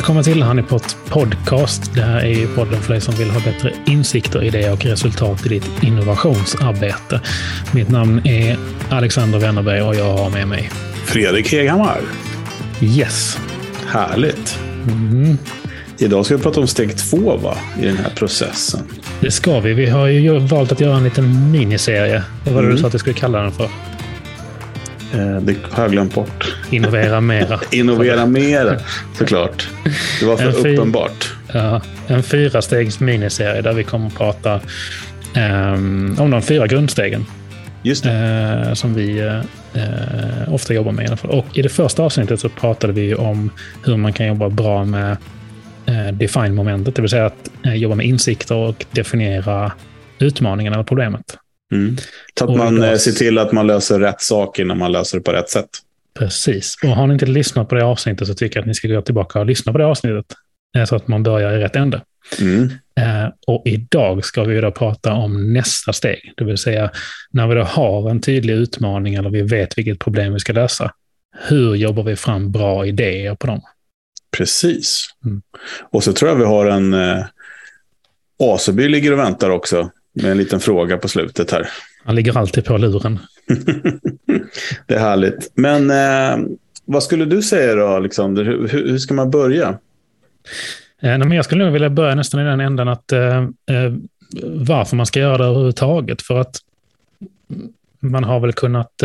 Välkommen till Honeypot Podcast. Det här är podden för dig som vill ha bättre insikter, idéer och resultat i ditt innovationsarbete. Mitt namn är Alexander Wennerberg och jag har med mig Fredrik Heghammar. Yes. Härligt. Mm. Idag ska vi prata om steg två va? i den här processen. Det ska vi. Vi har ju valt att göra en liten miniserie. Vad var det mm. du sa att vi skulle kalla den för? Eh, det har jag glömt bort. Innovera mera. Innovera mera, såklart. Det var för fyr, uppenbart. Ja, en fyra stegs miniserie där vi kommer att prata um, om de fyra grundstegen. Just. Uh, som vi uh, ofta jobbar med i alla fall. Och i det första avsnittet så pratade vi om hur man kan jobba bra med uh, define-momentet, det vill säga att jobba med insikter och definiera utmaningen eller problemet. Mm. Så att man idag... ser till att man löser rätt saker när man löser det på rätt sätt. Precis. Och har ni inte lyssnat på det avsnittet så tycker jag att ni ska gå tillbaka och lyssna på det avsnittet. Eh, så att man börjar i rätt ände. Mm. Eh, och idag ska vi då prata om nästa steg. Det vill säga när vi då har en tydlig utmaning eller vi vet vilket problem vi ska lösa. Hur jobbar vi fram bra idéer på dem? Precis. Mm. Och så tror jag vi har en... Eh, Aseby ligger och väntar också med en liten fråga på slutet här. Han ligger alltid på luren. det är härligt. Men eh, vad skulle du säga då, Alexander? Hur, hur ska man börja? Eh, men jag skulle nog vilja börja nästan i den änden att eh, eh, varför man ska göra det överhuvudtaget. För att man har väl kunnat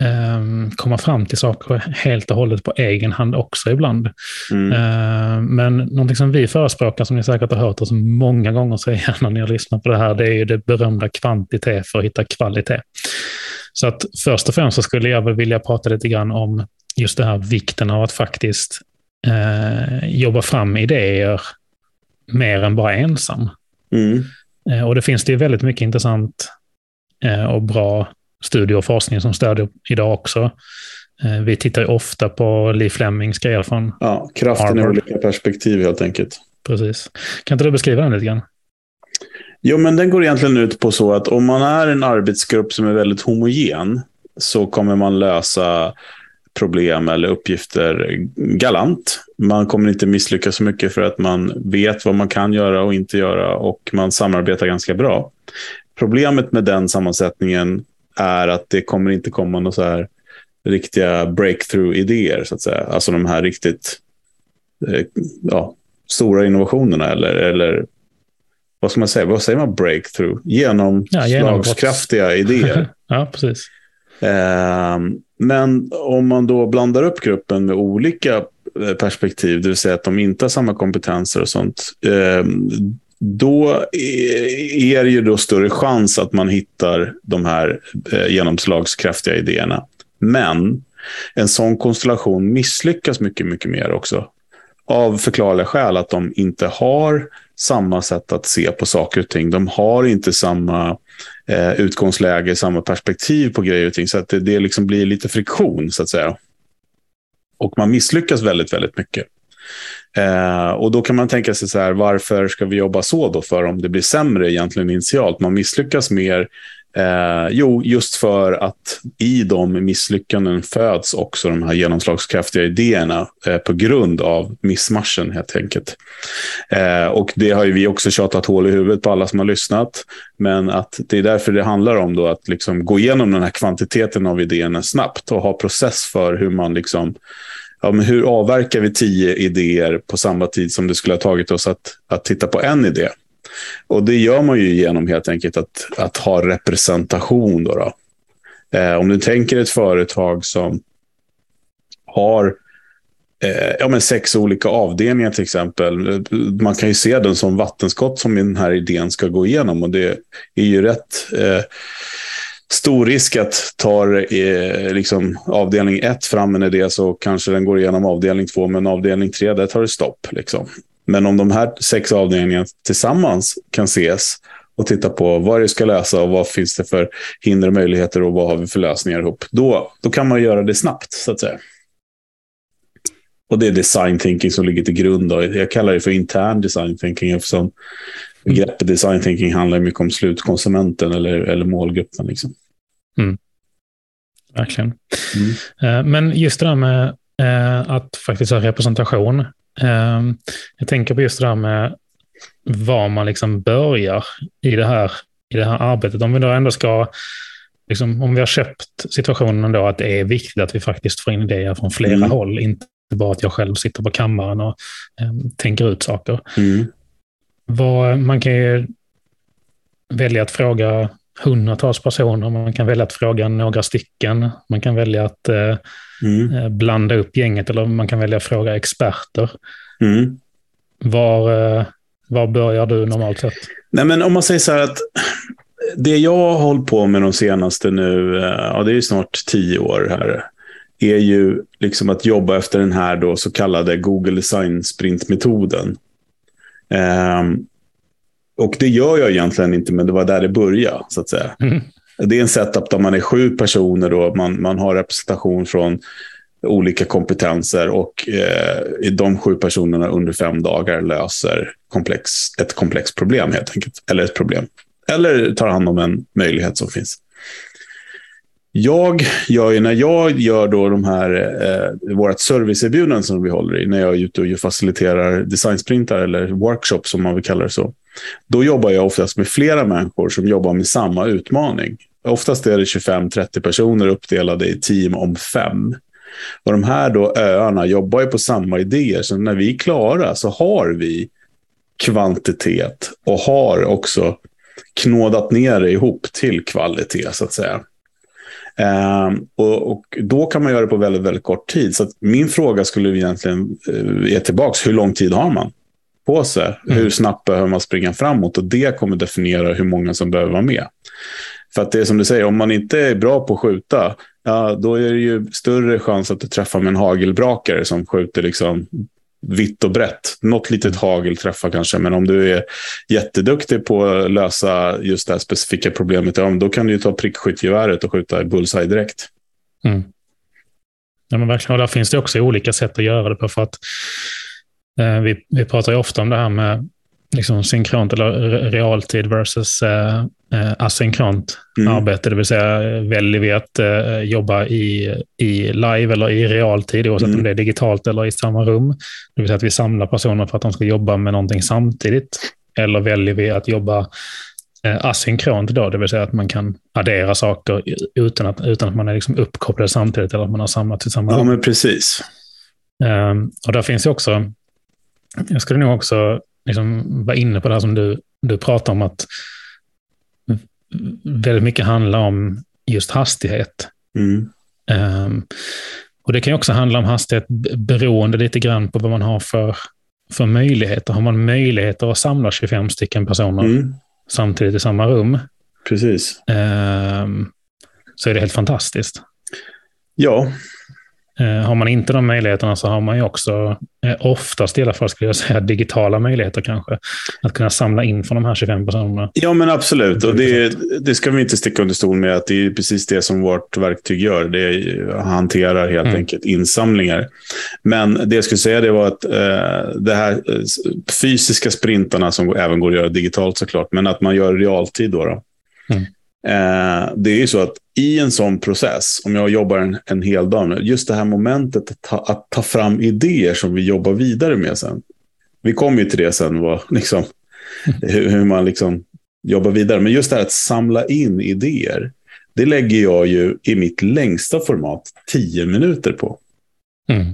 eh, komma fram till saker helt och hållet på egen hand också ibland. Mm. Ehm, men någonting som vi förespråkar, som ni säkert har hört oss många gånger säga när ni har lyssnat på det här, det är ju det berömda kvantitet för att hitta kvalitet. Så att först och främst så skulle jag väl vilja prata lite grann om just det här vikten av att faktiskt eh, jobba fram idéer mer än bara ensam. Mm. Eh, och det finns det ju väldigt mycket intressant eh, och bra studier och forskning som stödjer idag också. Eh, vi tittar ju ofta på Lee Flemings grejer från Ja, kraften Harvard. i olika perspektiv helt enkelt. Precis. Kan inte du beskriva den lite grann? Jo, men den går egentligen ut på så att om man är en arbetsgrupp som är väldigt homogen så kommer man lösa problem eller uppgifter galant. Man kommer inte misslyckas så mycket för att man vet vad man kan göra och inte göra och man samarbetar ganska bra. Problemet med den sammansättningen är att det kommer inte komma några så här riktiga breakthrough-idéer, så att säga. Alltså de här riktigt eh, ja, stora innovationerna eller, eller vad ska man säga? Vad säger man breakthrough? Genomslagskraftiga ja, idéer. ja, precis. Eh, men om man då blandar upp gruppen med olika eh, perspektiv, det vill säga att de inte har samma kompetenser och sånt, eh, då är det ju då större chans att man hittar de här eh, genomslagskraftiga idéerna. Men en sån konstellation misslyckas mycket, mycket mer också. Av förklarliga skäl att de inte har samma sätt att se på saker och ting. De har inte samma eh, utgångsläge, samma perspektiv på grejer och ting. Så att det, det liksom blir lite friktion, så att säga. Och man misslyckas väldigt, väldigt mycket. Eh, och då kan man tänka sig så här, varför ska vi jobba så då för om det blir sämre egentligen initialt? Man misslyckas mer. Eh, jo, just för att i de misslyckanden föds också de här genomslagskraftiga idéerna eh, på grund av missmarschen helt enkelt. Eh, och det har ju vi också tjatat hål i huvudet på alla som har lyssnat. Men att det är därför det handlar om då att liksom gå igenom den här kvantiteten av idéerna snabbt och ha process för hur man liksom ja, men hur avverkar vi tio idéer på samma tid som det skulle ha tagit oss att, att titta på en idé? Och det gör man ju genom helt enkelt att, att ha representation. Då, då. Eh, om du tänker ett företag som har eh, ja, men sex olika avdelningar till exempel. Man kan ju se den som vattenskott som den här idén ska gå igenom. Och det är ju rätt eh, stor risk att tar eh, liksom avdelning ett fram en idé så kanske den går igenom avdelning två, men avdelning tre, där tar det stopp. Liksom. Men om de här sex avdelningarna tillsammans kan ses och titta på vad det ska lösa och vad finns det för hinder och möjligheter och vad har vi för lösningar ihop, då, då kan man göra det snabbt, så att säga. Och det är design thinking som ligger till grund. Då. Jag kallar det för intern design thinking eftersom begreppet design thinking handlar mycket om slutkonsumenten eller, eller målgruppen. Liksom. Mm. Verkligen. Mm. Eh, men just det där med eh, att faktiskt ha representation. Um, jag tänker på just det där med var man liksom börjar i det här, i det här arbetet. Om vi då ändå ska, liksom, om vi har köpt situationen då att det är viktigt att vi faktiskt får in idéer från flera mm. håll, inte bara att jag själv sitter på kammaren och um, tänker ut saker. Mm. Vad, man kan ju välja att fråga hundratals personer, man kan välja att fråga några stycken, man kan välja att uh, mm. Eh, blanda upp gänget eller man kan välja att fråga experter. Mm. Var, uh, var börjar du normalt sett? Nej, men om man säger så här att det jag har hållit på med de senaste nu, ja det är snart tio år här, är ju liksom att jobba efter den här då så kallade Google Design Sprint-metoden. Um, och det gör jag egentligen inte, men det var där det började, så att säga. Mm. Det är en setup där man är sju personer och man, man har representation från olika kompetenser och eh, de sju personerna under fem dagar löser komplex, ett komplext problem helt enkelt. Eller ett problem. Eller tar hand om en möjlighet som finns. Jag gör ju, när jag gör då de här, eh, vårt serviceerbjudande som vi håller i, när jag är ute och faciliterar designsprintar eller workshops som man vill kalla det så. Då jobbar jag oftast med flera människor som jobbar med samma utmaning. Oftast är det 25-30 personer uppdelade i team om fem. Och de här då öarna jobbar ju på samma idéer, så när vi är klara så har vi kvantitet och har också knådat ner det ihop till kvalitet, så att säga. Um, och, och, Då kan man göra det på väldigt, väldigt kort tid. Så min fråga skulle egentligen ge tillbaka. Hur lång tid har man på sig? Mm. Hur snabbt behöver man springa framåt? Och Det kommer definiera hur många som behöver vara med. För att det är som du säger, om man inte är bra på att skjuta, ja, då är det ju större chans att du träffar med en hagelbrakare som skjuter liksom vitt och brett. Något litet hagel träffar kanske, men om du är jätteduktig på att lösa just det här specifika problemet, ja, då kan du ju ta prickskyttgeväret och skjuta bullseye direkt. Mm. Ja, men verkligen. Och där finns det också olika sätt att göra det på. för att eh, vi, vi pratar ju ofta om det här med liksom synkront eller realtid versus eh, eh, asynkront mm. arbete. Det vill säga, väljer vi att eh, jobba i, i live eller i realtid, oavsett mm. om det är digitalt eller i samma rum. Det vill säga att vi samlar personer för att de ska jobba med någonting samtidigt. Eller väljer vi att jobba eh, asynkront då, det vill säga att man kan addera saker utan att, utan att man är liksom uppkopplad samtidigt eller att man har samlat i samma rum. Ja, men precis. Um, och där finns ju också, jag skulle nog också liksom vara inne på det här som du, du pratar om, att väldigt mycket handlar om just hastighet. Mm. Um, och Det kan också handla om hastighet beroende lite grann på vad man har för, för möjligheter. Har man möjligheter att samla 25 stycken personer mm. samtidigt i samma rum, Precis. Um, så är det helt fantastiskt. Ja, har man inte de möjligheterna så har man ju också, eh, oftast i alla fall skulle jag säga, digitala möjligheter kanske. Att kunna samla in från de här 25 personerna. Ja, men absolut. Och det, det ska vi inte sticka under stol med att det är precis det som vårt verktyg gör. Det hanterar helt mm. enkelt insamlingar. Men det jag skulle säga det var att eh, det här eh, fysiska sprintarna som även går att göra digitalt såklart, men att man gör realtid då. då. Mm. Eh, det är ju så att i en sån process, om jag jobbar en, en hel dag, just det här momentet att ta, att ta fram idéer som vi jobbar vidare med sen. Vi kommer ju till det sen, vad, liksom, hur, hur, man liksom jobbar vidare. Men just det här att samla in idéer, det lägger jag ju i mitt längsta format tio minuter på. Mm.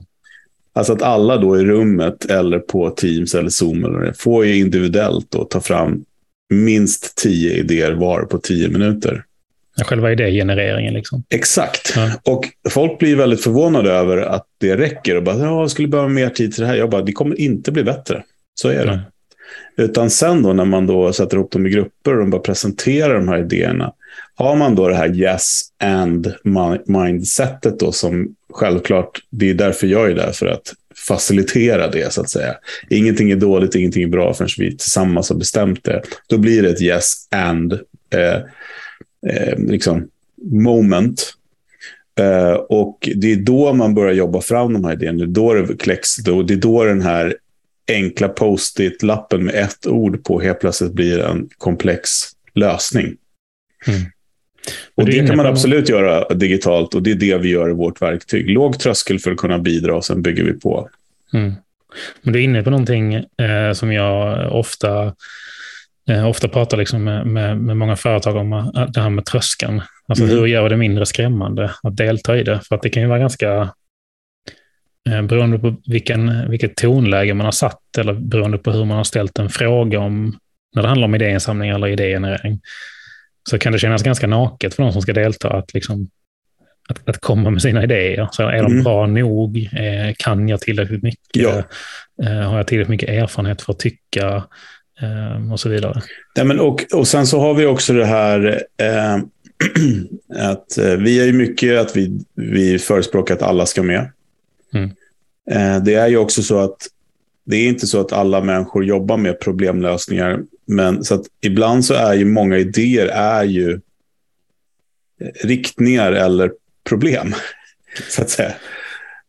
Alltså att alla då i rummet eller på Teams eller Zoom eller får ju individuellt då ta fram minst tio idéer var på tio minuter. Själva idégenereringen liksom. Exakt. Ja. Och folk blir väldigt förvånade över att det räcker. Och bara, ja, jag skulle behöva mer tid till det här. Jag bara, det kommer inte bli bättre. Så är det. Ja. Utan sen då när man då sätter ihop dem i grupper och bara presenterar de här idéerna. Har man då det här yes and mindsetet då som självklart, det är därför jag är där, för att facilitera det så att säga. Ingenting är dåligt, ingenting är bra förrän vi tillsammans har bestämt det. Då blir det ett yes and eh, eh, liksom moment. Eh, och det är då man börjar jobba fram de här idéerna. Det är då det kläcks. Då, det är då den här enkla post-it-lappen med ett ord på helt plötsligt blir en komplex lösning. Mm. Och det kan man absolut göra digitalt och det är det vi gör i vårt verktyg. Låg tröskel för att kunna bidra och sen bygger vi på. Mm. Men du är inne på någonting eh, som jag ofta, eh, ofta pratar liksom med, med, med, många företag om, eh, det här med tröskeln. Alltså mm. hur gör det mindre skrämmande att delta i det? För att det kan ju vara ganska, eh, beroende på vilken, vilket tonläge man har satt eller beroende på hur man har ställt en fråga om, när det handlar om idéinsamling eller idégenerering, så kan det kännas ganska naket för de som ska delta att liksom att, att komma med sina idéer. Så är de mm. bra nog? Eh, kan jag tillräckligt mycket? Ja. Eh, har jag tillräckligt mycket erfarenhet för att tycka? Eh, och så vidare. Ja, men och, och sen så har vi också det här eh, att vi är ju mycket att vi, vi förespråkar att alla ska med. Mm. Det är ju också så att det är inte så att alla människor jobbar med problemlösningar. Men så att ibland så är ju många idéer är ju riktningar eller problem. Så att säga.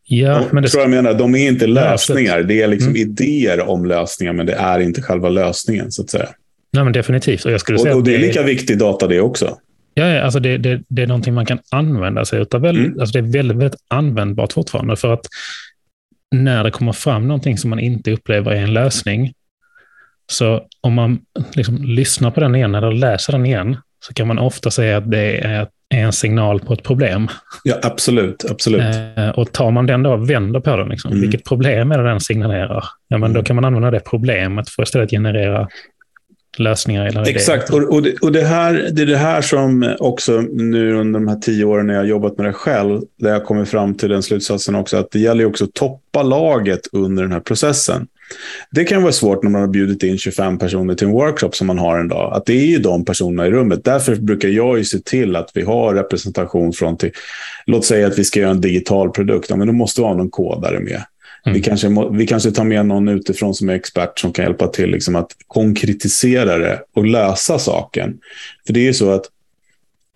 Ja, men det... tror jag menar, de är inte lösningar. Ja, det är liksom mm. idéer om lösningar, men det är inte själva lösningen. så att säga. Nej, men definitivt. Och, jag skulle och, säga och det är lika viktig data det också. Ja, alltså det, det, det är någonting man kan använda sig av. Väldigt, mm. alltså det är väldigt, väldigt användbart fortfarande. För att när det kommer fram någonting som man inte upplever är en lösning, så om man liksom lyssnar på den igen eller läser den igen, så kan man ofta säga att det är en signal på ett problem. Ja, absolut. absolut. Eh, och tar man den då och vänder på den, liksom, mm. vilket problem är det den signalerar? Ja, men Då mm. kan man använda det problemet för att istället generera lösningar. Eller Exakt, och, och, det, och det, här, det är det här som också nu under de här tio åren när jag har jobbat med det själv, där jag kommer fram till den slutsatsen också, att det gäller också att toppa laget under den här processen. Det kan vara svårt när man har bjudit in 25 personer till en workshop som man har en dag. Att det är ju de personerna i rummet. Därför brukar jag ju se till att vi har representation från till, låt säga att vi ska göra en digital produkt, men då måste vi ha någon kodare med. Mm. Vi, kanske, vi kanske tar med någon utifrån som är expert som kan hjälpa till liksom att konkretisera det och lösa saken. För det är ju så att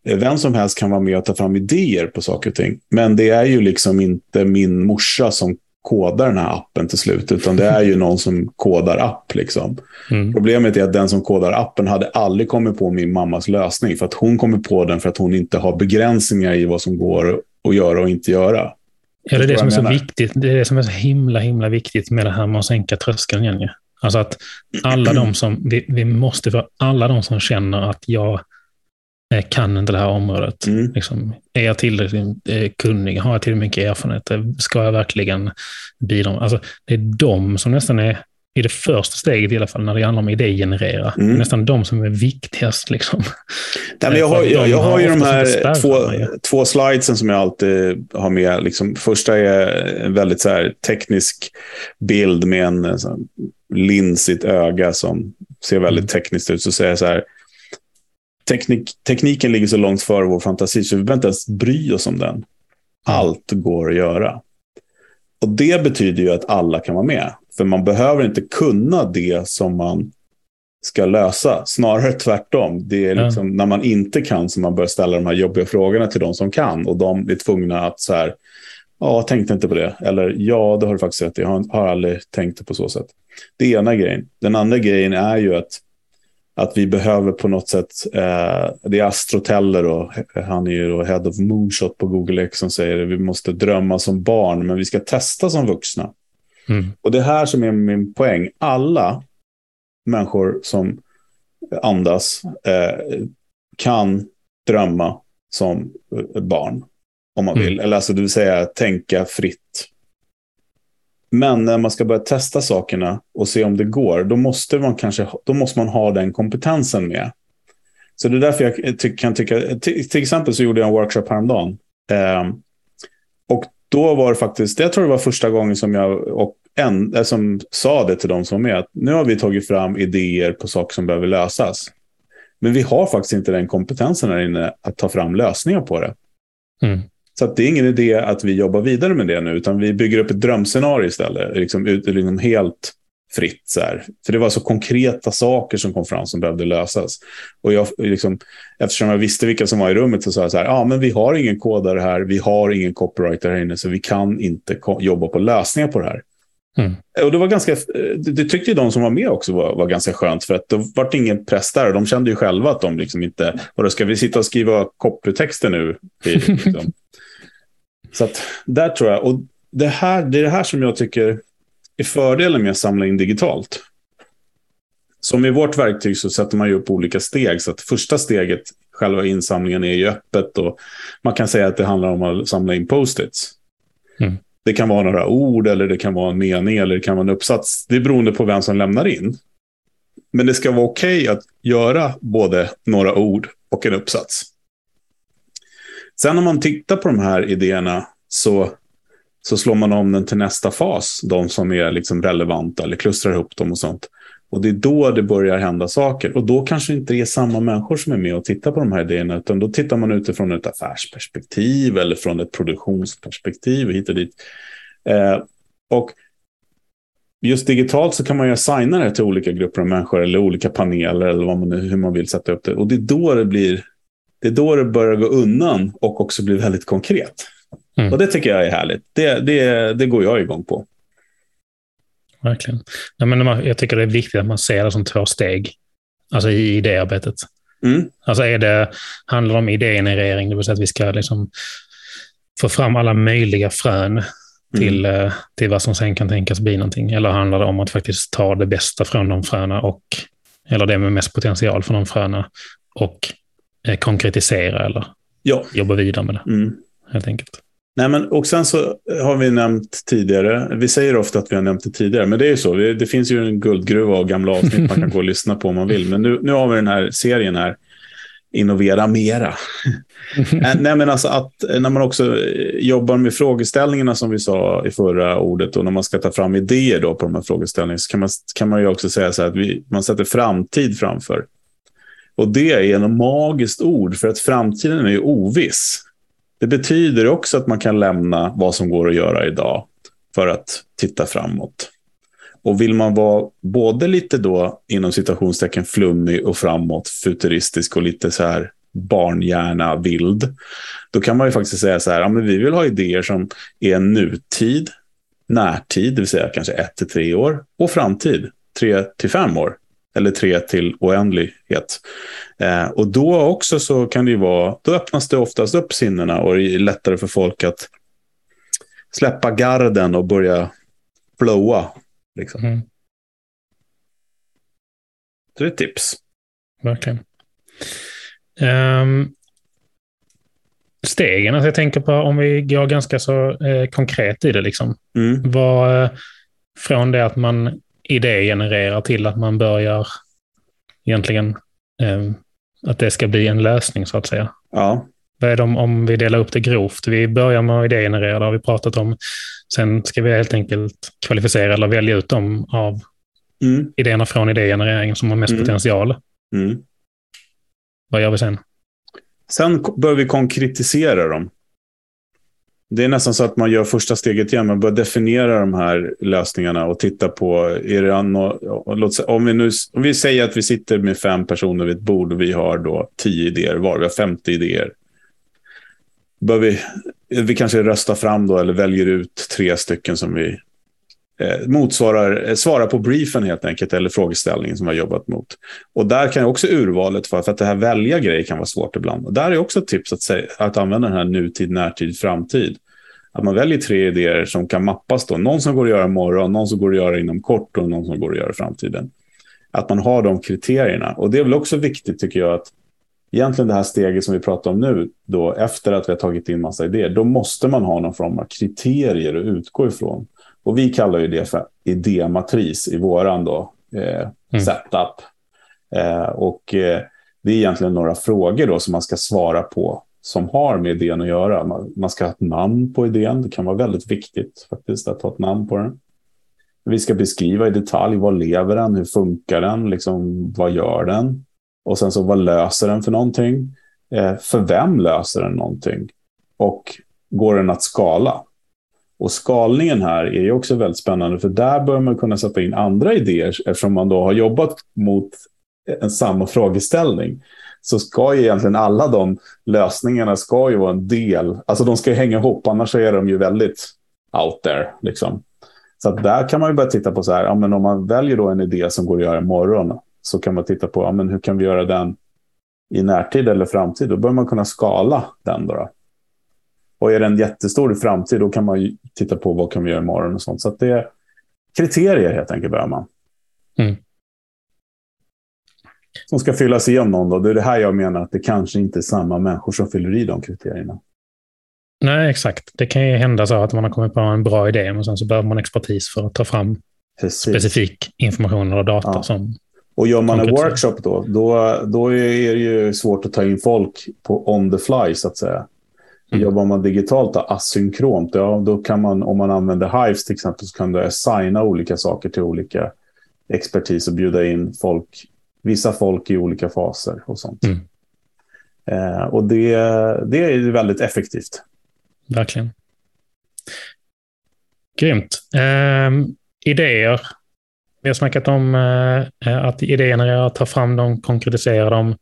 vem som helst kan vara med och ta fram idéer på saker och ting. Men det är ju liksom inte min morsa som kodar den här appen till slut, utan det är ju någon som kodar app. Liksom. Mm. Problemet är att den som kodar appen hade aldrig kommit på min mammas lösning, för att hon kommer på den för att hon inte har begränsningar i vad som går att göra och inte göra. Ja, det är det som är så viktigt. Det är det som är så himla, himla viktigt med det här med att sänka tröskeln igen. Alltså att alla de som, vi, vi måste för alla de som känner att jag Eh, kan inte det här området. Mm. Liksom, är jag tillräckligt eh, kunnig? Har jag tillräckligt mycket erfarenhet? Eh, ska jag verkligen bidra? Alltså, det är de som nästan är i det första steget i alla fall, när det handlar om idégenerera. Mm. Nästan de som är viktigast. Liksom. Nej, men jag, har, jag, jag har ju de här två, två slidesen som jag alltid har med. Liksom, första är en väldigt så här, teknisk bild med en så, lins i ett öga som ser väldigt mm. tekniskt ut. Så säger jag så här, teknik, tekniken ligger så långt före vår fantasi så vi behöver inte ens bry oss om den. Allt går att göra. Och det betyder ju att alla kan vara med. För man behöver inte kunna det som man ska lösa. Snarare tvärtom. Det är liksom ja. när man inte kan som man bör ställa de här jobbiga frågorna till de som kan. Och de är tvungna att så här, ja, jag tänkte inte på det. Eller ja, det har du faktiskt rätt Jag har aldrig tänkt det på så sätt. Det är ena grejen. Den andra grejen är ju att att vi behöver på något sätt, eh, det är Astroteller och han är ju då Head of Moonshot på Google X som säger att vi måste drömma som barn men vi ska testa som vuxna. Mm. Och det är här som är min poäng. Alla människor som andas eh, kan drömma som barn om man vill. Mm. Eller alltså det vill säga tänka fritt. Men när man ska börja testa sakerna och se om det går, då måste man kanske då måste man ha den kompetensen med. Så det är därför jag ty kan tycka, till, till, exempel så gjorde jag en workshop häromdagen. Eh, och då var det faktiskt, jag tror det var första gången som jag och en, eh, som sa det till de som var med, att nu har vi tagit fram idéer på saker som behöver lösas. Men vi har faktiskt inte den kompetensen här inne att ta fram lösningar på det. Mm. Så det är ingen idé att vi jobbar vidare med det nu, utan vi bygger upp ett drömscenario istället. Liksom, liksom helt fritt. Så här. För det var så konkreta saker som kom fram som behövde lösas. Och jag, liksom, eftersom jag visste vilka som var i rummet så sa jag så här, ja men vi har ingen kodare här, vi har ingen copywriter här inne, så vi kan inte jobba på lösningar på det här. Mm. Och det var ganska, det tyckte de som var med också var, var ganska skönt, för att det var ingen press där. Och de kände ju själva att de liksom inte, vadå, ska vi sitta och skriva copytexter nu? Liksom. Så att där tror jag, och det, här, det är det här som jag tycker är fördelen med att samla in digitalt? Som i vårt verktyg så sätter man ju upp olika steg. Så att första steget, själva insamlingen, är ju öppet. Och man kan säga att det handlar om att samla in post-its. Mm. Det kan vara några ord, eller det kan vara en mening, eller det kan vara en uppsats. Det är beroende på vem som lämnar in. Men det ska vara okej okay att göra både några ord och en uppsats. Sen om man tittar på de här idéerna så, så slår man om den till nästa fas. De som är liksom relevanta eller klustrar ihop dem och sånt. Och det är då det börjar hända saker. Och då kanske inte det är samma människor som är med och tittar på de här idéerna. Utan då tittar man utifrån ett affärsperspektiv eller från ett produktionsperspektiv hit och dit. Eh, och just digitalt så kan man ju assigna det till olika grupper av människor eller olika paneler eller vad man, hur man vill sätta upp det. Och det är då det blir det är då det börjar gå undan och också blir väldigt konkret. Mm. Och det tycker jag är härligt. Det, det, det går jag igång på. Verkligen. Nej, men jag tycker det är viktigt att man ser det som två steg alltså i idéarbetet. Mm. Alltså är det, handlar det om idégenerering, det vill säga att vi ska liksom få fram alla möjliga frön till, mm. Eh, till vad som sen kan tänkas bli någonting? Eller handlar det om att faktiskt ta det bästa från de fröna och, eller det med mest potential från de fröna och konkretisera eller ja. jobba vidare med det? Mm. Helt enkelt. Nej, men, och sen så har vi nämnt tidigare, vi säger ofta att vi har nämnt det tidigare, men det är ju så. Det finns ju en guldgruva av gamla avsnitt man kan gå och lyssna på om man vill. Men nu, nu har vi den här serien här, Innovera Mera. Äh, nej, men alltså att eh, när man också eh, jobbar med frågeställningarna som vi sa i förra ordet och när man ska ta fram idéer då på de här frågeställningarna så kan man, kan man ju också säga så här att vi, man sätter framtid framför. Och det är ett magiskt ord för att framtiden är ju oviss. Det betyder också att man kan lämna vad som går att göra idag för att titta framåt. Och vill man vara både lite då inom citationstecken flummig och framåt, futuristisk och lite så här barnhjärna vild, då kan man ju faktiskt säga så här, ja, men vi vill ha idéer som är nutid, närtid, det vill säga kanske ett till tre år, och framtid, tre till fem år, eller tre till oändlighet. Eh, och då också så kan det ju vara, då öppnas det oftast upp sinnena och det är lättare för folk att släppa garden och börja flowa Liksom. Mm. Så det är ett tips. Verkligen. Um, stegen, alltså jag tänker på om vi går ganska så eh, konkret i det. Liksom. Mm. Vad, eh, från det att man idégenererar till att man börjar egentligen eh, att det ska bli en lösning så att säga. Ja. Vad är det om, vi delar upp det grovt? Vi börjar med att idégenerera, det har vi pratat om. Sen ska vi helt enkelt kvalificera eller välja ut dem av mm. idéerna från idégenereringen som har mest mm. potential. Mm. Vad gör vi sen? Sen bör vi konkretisera dem. Det är nästan så att man gör första steget igen. Man börjar definiera de här lösningarna och titta på, är det no, om, vi nu, om vi säger att vi sitter med fem personer vid ett bord och vi har då tio idéer var, vi har 50 idéer bör vi, vi kanske röstar fram då eller väljer ut tre stycken som vi eh, motsvarar, eh, svarar på briefen helt enkelt, eller frågeställningen som vi har jobbat mot. Och där kan också urvalet vara, för att det här välja grejer kan vara svårt ibland. Och där är också ett tips att, säga, att använda den här nutid, närtid, framtid. Att man väljer tre idéer som kan mappas då. Någon som går att göra imorgon, någon som går att göra inom kort och någon som går att göra i framtiden. Att man har de kriterierna. Och det är väl också viktigt tycker jag att egentligen det här steget som vi pratar om nu, då, efter att vi har tagit in massa idéer, då måste man ha någon form av kriterier att utgå ifrån. Och vi kallar ju det för idématris i våran då, eh, mm. setup. Eh, och eh, det är egentligen några frågor då som man ska svara på som har med idén att göra. Man, man ska ha ett namn på idén. Det kan vara väldigt viktigt faktiskt att ha ett namn på den. Vi ska beskriva i detalj, vad lever den, hur funkar den, liksom, vad gör den? Och sen så vad löser den för någonting? Eh, för vem löser den någonting? Och går den att skala? Och skalningen här är ju också väldigt spännande för där bör man kunna sätta in andra idéer eftersom man då har jobbat mot en samma frågeställning. Så ska ju egentligen alla de lösningarna ska ju vara en del, alltså de ska ju hänga ihop, annars är de ju väldigt out there. Liksom. Så att där kan man ju börja titta på så här, ja, men om man väljer då en idé som går att göra imorgon, så kan man titta på ja, men hur kan vi göra den i närtid eller framtid. Då bör man kunna skala den. Då, då. Och är den jättestor i framtid, då kan man titta på vad kan vi göra imorgon och sånt. Så det, kriterier helt enkelt behöver man. Mm. Som ska fyllas igen någon då. Det är det här jag menar att det kanske inte är samma människor som fyller i de kriterierna. Nej, exakt. Det kan ju hända så att man har kommit på en bra idé, men sen så behöver man expertis för att ta fram Precis. specifik information eller data. Ja. Som, Och gör man en workshop då, då, då är det ju svårt att ta in folk på on the fly så att säga. Mm. Jobbar man digitalt då, asynkront, ja, då kan man, om man använder Hives till exempel, så kan du assigna olika saker till olika expertis och bjuda in folk, vissa folk i olika faser och sånt. Mm. Eh, och det, det är väldigt effektivt. verkligen. Grymt. Ehm, idéer. Vi har snackat om eh, att idéerna är att ta fram dem, konkretisera dem,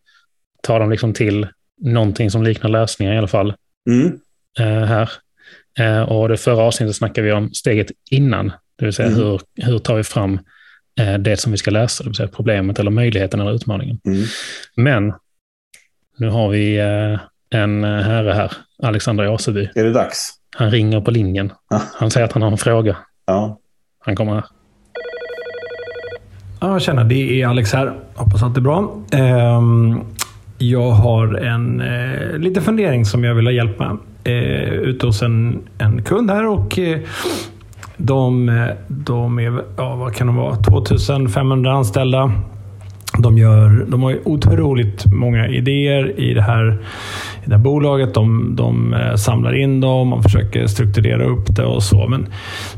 ta dem liksom till någonting som liknar lösningar i alla fall. Mm. eh, här. Eh, och det förra avsnittet snackade vi om steget innan, det vill säga Mm. hur, hur tar vi fram eh, det som vi ska lösa, det vill säga problemet eller möjligheten eller utmaningen. Mm. Men nu har vi en herre här, Alexander Åseby. Är det dags? Han ringer på linjen. Ah. Han säger att han har en fråga. Ja. Han kommer här. Ja, tjena. Det är Alex här. Hoppas att det är bra. Ehm, jag har en eh, liten fundering som jag vill ha hjälp med. Eh, ute hos en, en kund här och eh, de, de är, ja, vad kan de vara, 2500 anställda. De, gör, de har ju otroligt många idéer i det här, i det här bolaget. De, de eh, samlar in dem och försöker strukturera upp det och så. Men,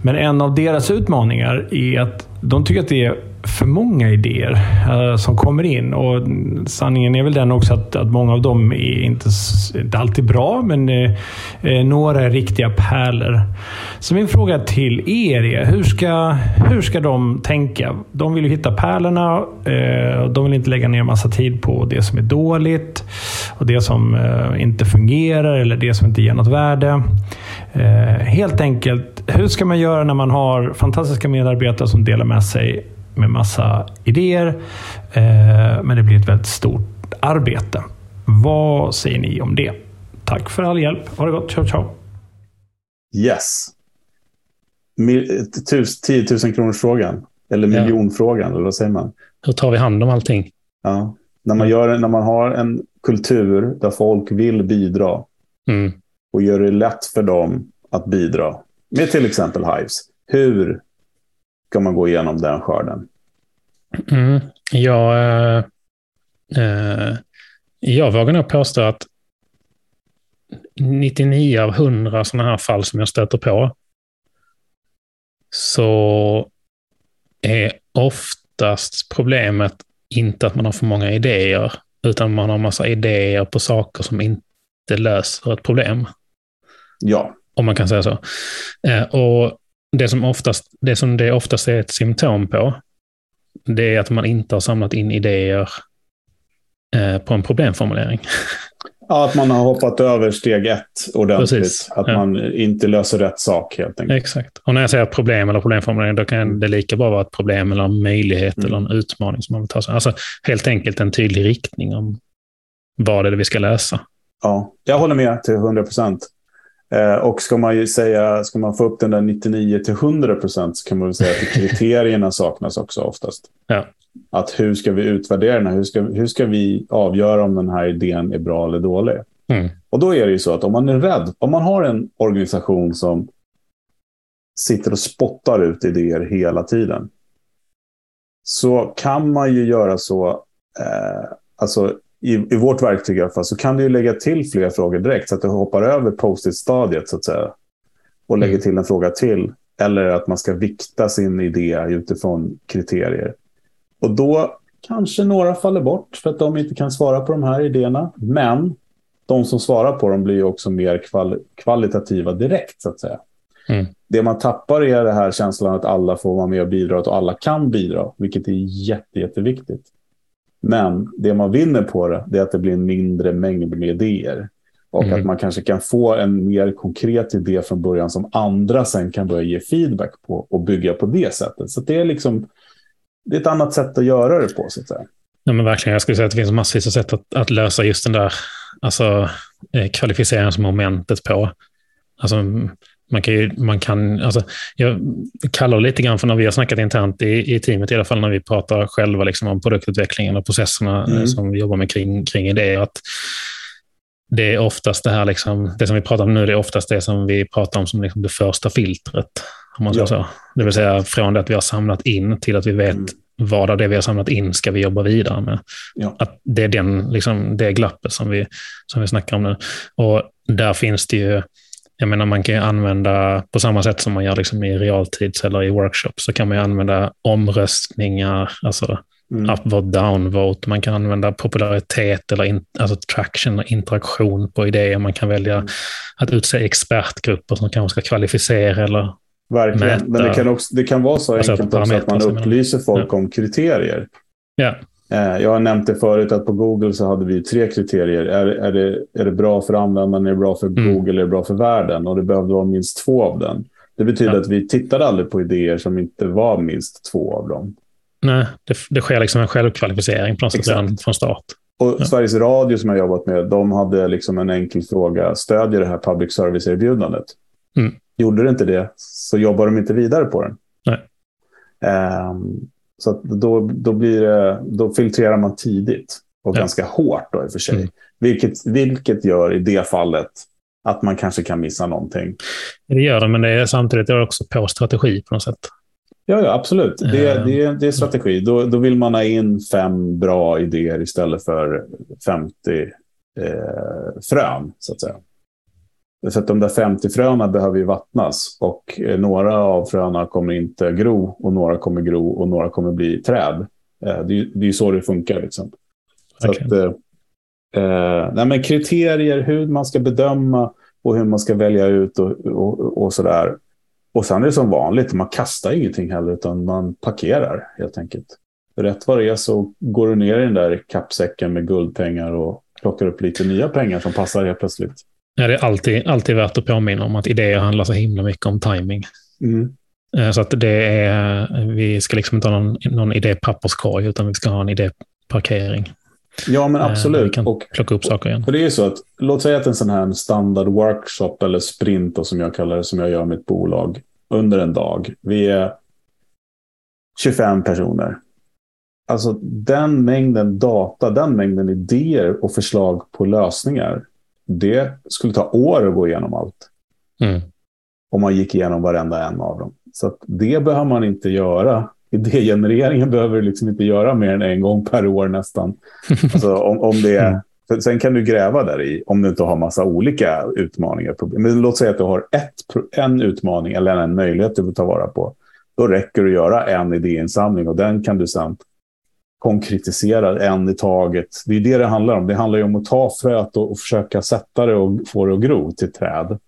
men en av deras utmaningar är att de tycker att det är för många idéer eh, som kommer in. Och sanningen är väl den också att, att många av dem är inte, inte alltid bra, men eh, eh, några är riktiga pärlor. Så min fråga till er är, hur ska, hur ska de tänka? De vill ju hitta pärlorna. Eh, och de vill inte lägga ner massa tid på det som är dåligt och det som eh, inte fungerar eller det som inte ger något värde. Helt enkelt, hur ska man göra när man har fantastiska medarbetare som delar med sig med massa idéer, eh, men det blir ett väldigt stort arbete. Vad säger ni om det? Tack för all hjälp. Ha det gott. Ciao, ciao. Yes. Mil- tus- 10 000 kronors frågan. Eller Ja. miljonfrågan, eller vad säger man? Hur tar vi hand om allting? Ja. När, man gör, när man har en kultur där folk vill bidra Mm. och gör det lätt för dem att bidra. Med till exempel Hives. Hur ska man gå igenom den skörden? Mm. Jag, eh, eh, jag vågar nog påstå att 99 av 100 sådana här fall som jag stöter på så är oftast problemet inte att man har för många idéer, utan man har massa idéer på saker som inte löser ett problem Ja, om man kan säga så. Eh, och det som, oftast, det som det oftast är ett symptom på, det är att man inte har samlat in idéer eh, på en problemformulering. Ja, att man har hoppat över steg ett ordentligt. Precis, Att ja. man inte löser rätt sak helt enkelt. Exakt. Och när jag säger problem eller problemformulering, då kan det lika bra vara ett problem eller en möjlighet Mm. eller en utmaning som man vill ta sig Alltså helt enkelt en tydlig riktning om vad det är vi ska lösa. Ja, jag håller med till 100 procent. Eh, och ska man ju säga, ska man få upp den där 99 till 100 procent så kan man väl säga att kriterierna saknas också oftast. Ja. Att hur ska vi utvärdera den här? Hur ska, hur ska vi avgöra om den här idén är bra eller dålig? Mm. Och då är det ju så att om man är rädd, om man har en organisation som sitter och spottar ut idéer hela tiden, så kan man ju göra så, eh, alltså i, i vårt verktyg i alla fall, så kan du lägga till fler frågor direkt så att du hoppar över post-it-stadiet så att säga. Och lägger Mm. till en fråga till. Eller att man ska vikta sin idé utifrån kriterier. Och då kanske några faller bort för att de inte kan svara på de här idéerna. Men de som svarar på dem blir också mer kval kvalitativa direkt så att säga. Mm. Det man tappar är det här känslan att alla får vara med och bidra och alla kan bidra, vilket är jätte, jätteviktigt. Men det man vinner på det, är att det blir en mindre mängd med idéer. Och Mm. att man kanske kan få en mer konkret idé från början som andra sen kan börja ge feedback på och bygga på det sättet. Så det är liksom det är ett annat sätt att göra det på så att säga. Ja, men verkligen, jag skulle säga att det finns massvis av sätt att, att lösa just den där alltså, eh, kvalificeringsmomentet på. Alltså, Man kan, ju, man kan alltså, jag kallar det lite grann för när vi har snackat internt i, i teamet, i alla fall när vi pratar själva liksom, om produktutvecklingen och processerna eh, mm. som vi jobbar med kring, kring idéer. Att det är oftast det här, liksom, det som vi pratar om nu, det är oftast det som vi pratar om som liksom det första filtret. Om man ja. så. Det vill säga från det att vi har samlat in till att vi vet mm. vad av det vi har samlat in ska vi jobba vidare med. Ja. Att det är den, liksom, det glappet som vi, som vi snackar om nu. Och där finns det ju, jag menar man kan ju använda, på samma sätt som man gör liksom i realtids eller i workshops, så kan man ju använda omröstningar, alltså Mm. Upvote, downvote. Man kan använda popularitet eller in, alltså traction och interaktion på idéer. Man kan välja mm. att utse expertgrupper som kanske ska kvalificera eller Verkligen. Mäta. Men det kan, också, det kan vara så alltså enkelt också att man upplyser folk ja. om kriterier. Ja. Eh, jag har nämnt det förut att på Google så hade vi tre kriterier. Är, är, det, är det bra för användaren, är det bra för mm. Google, är det bra för världen? Och det behövde vara minst två av den. Det betyder ja. att vi tittade aldrig på idéer som inte var minst två av dem. Nej, det, det sker liksom en självkvalificering på något sätt redan från start. Och ja. Sveriges Radio som jag jobbat med, de hade liksom en enkel fråga. Stödjer det här public service-erbjudandet? Mm. Gjorde det inte det så jobbar de inte vidare på den. Nej. Um, så då, då, blir det, då filtrerar man tidigt och ja. ganska hårt då i och för sig. Mm. Vilket, vilket gör i det fallet att man kanske kan missa någonting. Det gör det, men det är samtidigt är också på strategi på något sätt. Ja, ja absolut. Det, det, det är strategi. Då, då vill man ha in fem bra idéer istället för 50 eh, frön, så att säga. Så att de där 50 fröna behöver ju vattnas och eh, några av fröna kommer inte gro och några kommer gro och några kommer bli träd. Eh, det, är, det är ju så det funkar. Liksom. Så okay. att, eh, eh, nej, men kriterier, hur man ska bedöma och hur man ska välja ut och, och, och sådär. Och sen är det som vanligt, man kastar ingenting heller utan man parkerar helt enkelt. Rätt vad det är så går du ner i den där kappsäcken med guldpengar och plockar upp lite nya pengar som passar helt plötsligt. Ja, det är alltid, alltid värt att påminna om att idéer handlar så himla mycket om timing. Mm. Eh, så att det är, vi ska liksom inte ha någon, någon idépapperskorg, utan vi ska ha en idéparkering. Ja, men absolut. Vi kan och, plocka upp saker igen. Och det är så att, låt säga att en sån här standard workshop eller sprint, då, som jag kallar det, som jag gör med ett bolag, under en dag. Vi är 25 personer. Alltså den mängden data, den mängden idéer och förslag på lösningar det skulle ta år att gå igenom allt. Mm. Om man gick igenom varenda en av dem. Så det behöver man inte göra. Idégenereringen behöver du liksom inte göra mer än en gång per år nästan. Alltså, om, om det är. Sen kan du gräva där i om du inte har massa olika utmaningar. Problem. Men låt säga att du har ett, en utmaning eller en möjlighet du vill ta vara på. Då räcker det att göra en idéinsamling och den kan du sen konkretisera en i taget. Det är det det handlar om. Det handlar ju om att ta fröet och, och försöka sätta det och få det att gro till träd.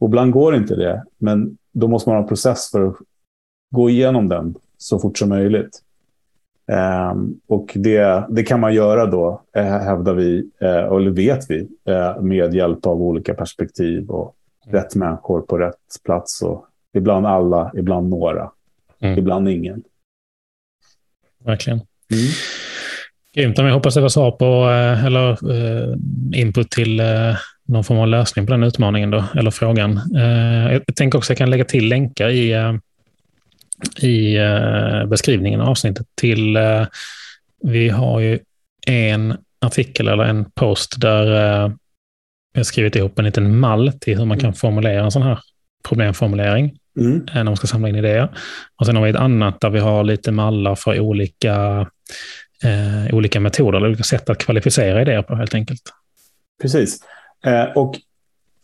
Och ibland går inte det, men då måste man ha en process för att gå igenom den så fort som möjligt. Um, och det, det kan man göra då, äh, hävdar vi, äh, eller vet vi, äh, med hjälp av olika perspektiv och rätt människor på rätt plats. Och ibland alla, ibland några, mm. ibland ingen. Verkligen. Mm. Grymt. Jag hoppas det var svar på, eh, eller eh, input till eh, någon form av lösning på den utmaningen då, eller frågan. Jag tänker också att jag kan lägga till länkar i, i beskrivningen av avsnittet till, vi har ju en artikel eller en post där har skrivit ihop en liten mall till hur man kan formulera en sån här problemformulering mm. när man ska samla in idéer. Och sen har vi ett annat där vi har lite mallar för olika eh, olika metoder, eller olika sätt att kvalificera idéer på helt enkelt. Precis. Eh, och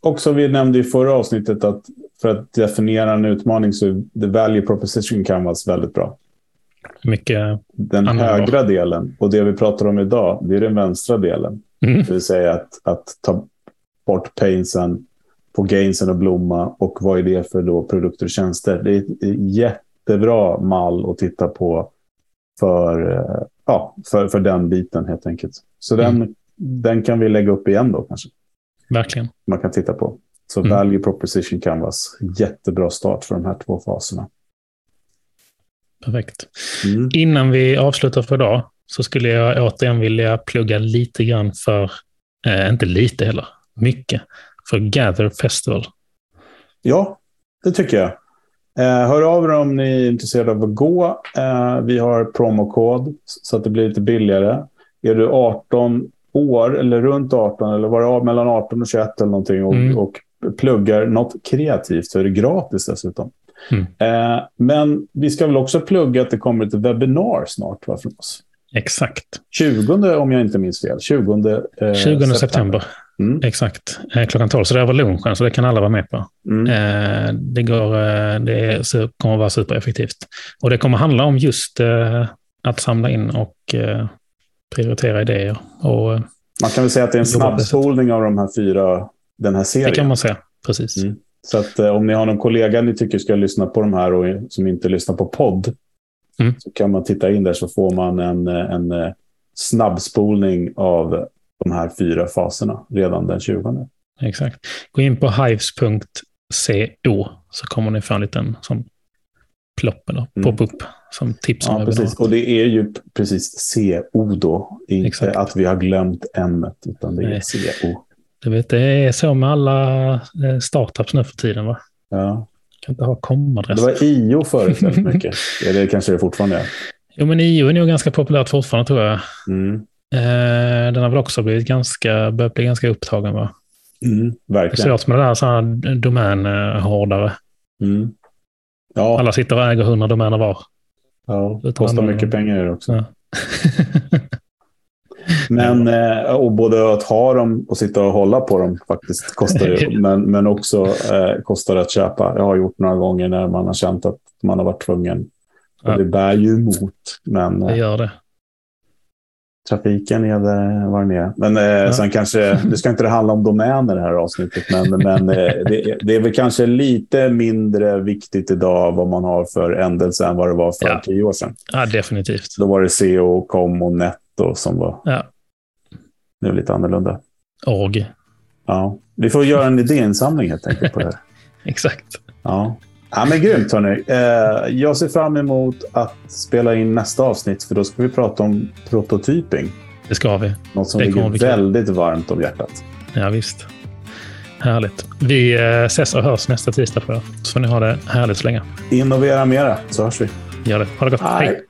också vi nämnde i förra avsnittet att för att definiera en utmaning så är the value proposition canvas väldigt bra. Mycket den högra delen och det vi pratar om idag, det är den vänstra delen. Mm. Det vill säga att, att ta bort painsen på gainsen och blomma och vad är det för då produkter och tjänster. Det är ett jättebra mall att titta på för, eh, ja, för, för den biten helt enkelt. Så mm. den, den kan vi lägga upp igen då kanske. Verkligen. Man kan titta på. Så mm. value proposition canvas, jättebra start för de här två faserna. Perfekt. Mm. Innan vi avslutar för idag så skulle jag återigen vilja plugga lite grann för, eh, inte lite heller, mycket, för Gather Festival. Ja, det tycker jag. Eh, hör av er om ni är intresserade av att gå. Eh, vi har promokod så att det blir lite billigare. Är du 18 år eller runt 18 eller var det mellan 18 och 21 eller någonting och, Mm. och pluggar något kreativt så är det gratis dessutom. Mm. Eh, men vi ska väl också plugga att det kommer ett webbinar snart va, från oss. Exakt. 20 om jag inte minns fel. 20, eh, 20 september. Mm. Exakt. Eh, klockan 12. Så det var lunchen, så det kan alla vara med på. Mm. Eh, det, går, eh, det kommer att vara supereffektivt. Och det kommer handla om just att samla in och prioritera idéer. Och Man kan väl säga att det är en snabbspolning av de här fyra, den här serien. det kan man säga. Precis. Mm. Så att, om ni har någon kollega ni tycker ska lyssna på de här och som inte lyssnar på podd Mm. så kan man titta in där så får man en, en snabbspolning av de här fyra faserna redan den 20. Exakt. Gå in på hives.co så kommer ni få en liten sån plopp eller Mm. pop-up som tips Ja, precis. Och det är ju precis CO då. Inte Exakt. att vi har glömt ämnet, utan det är Nej. CO. Du vet, det är så med alla eh, startups nu för tiden. Va? Ja. kan inte ha Det komadress. var IO förut väldigt mycket. det kanske det fortfarande är. Jo, men IO är nog ganska populärt fortfarande tror jag. Mm. Eh, den har väl också blivit ganska, börjat bli ganska upptagen. Va? Mm. Det Verkligen. svårt med det där så här domänhårdare. Mm. Ja, Alla sitter och äger 100 domäner var. ja, det kostar mycket pengar det också. Ja. Men, eh, och både att ha dem och sitta och hålla på dem faktiskt kostar det. men, men också eh, kostar det att köpa. Jag har gjort några gånger när man har känt att man har varit tvungen. Och Ja. det bär ju emot. Men Det eh, gör det. Trafiken är det vad den är. Men eh, sen kanske, det ska inte det handla om domäner det här avsnittet. Men, men eh, det, är- det är väl kanske lite mindre viktigt idag vad man har för ändelse än vad det var för Ja. tio år sedan. Ja, definitivt. Då var det CO, COM och Netto som var Ja. nu lite annorlunda. Org. Ja, vi får göra en idéinsamling helt enkelt på det här. Exakt. Ja. Ja, men grymt hörni. Eh, jag ser fram emot att spela in nästa avsnitt för då ska vi prata om prototyping. Det ska vi. Något som Det ligger väldigt varmt om hjärtat. Ja, visst. Härligt. Vi eh, ses och hörs nästa tisdag tror jag. Så får ni ha det härligt så länge. Innovera mera så hörs vi. Gör det. Ha det gott. Hej. Hej.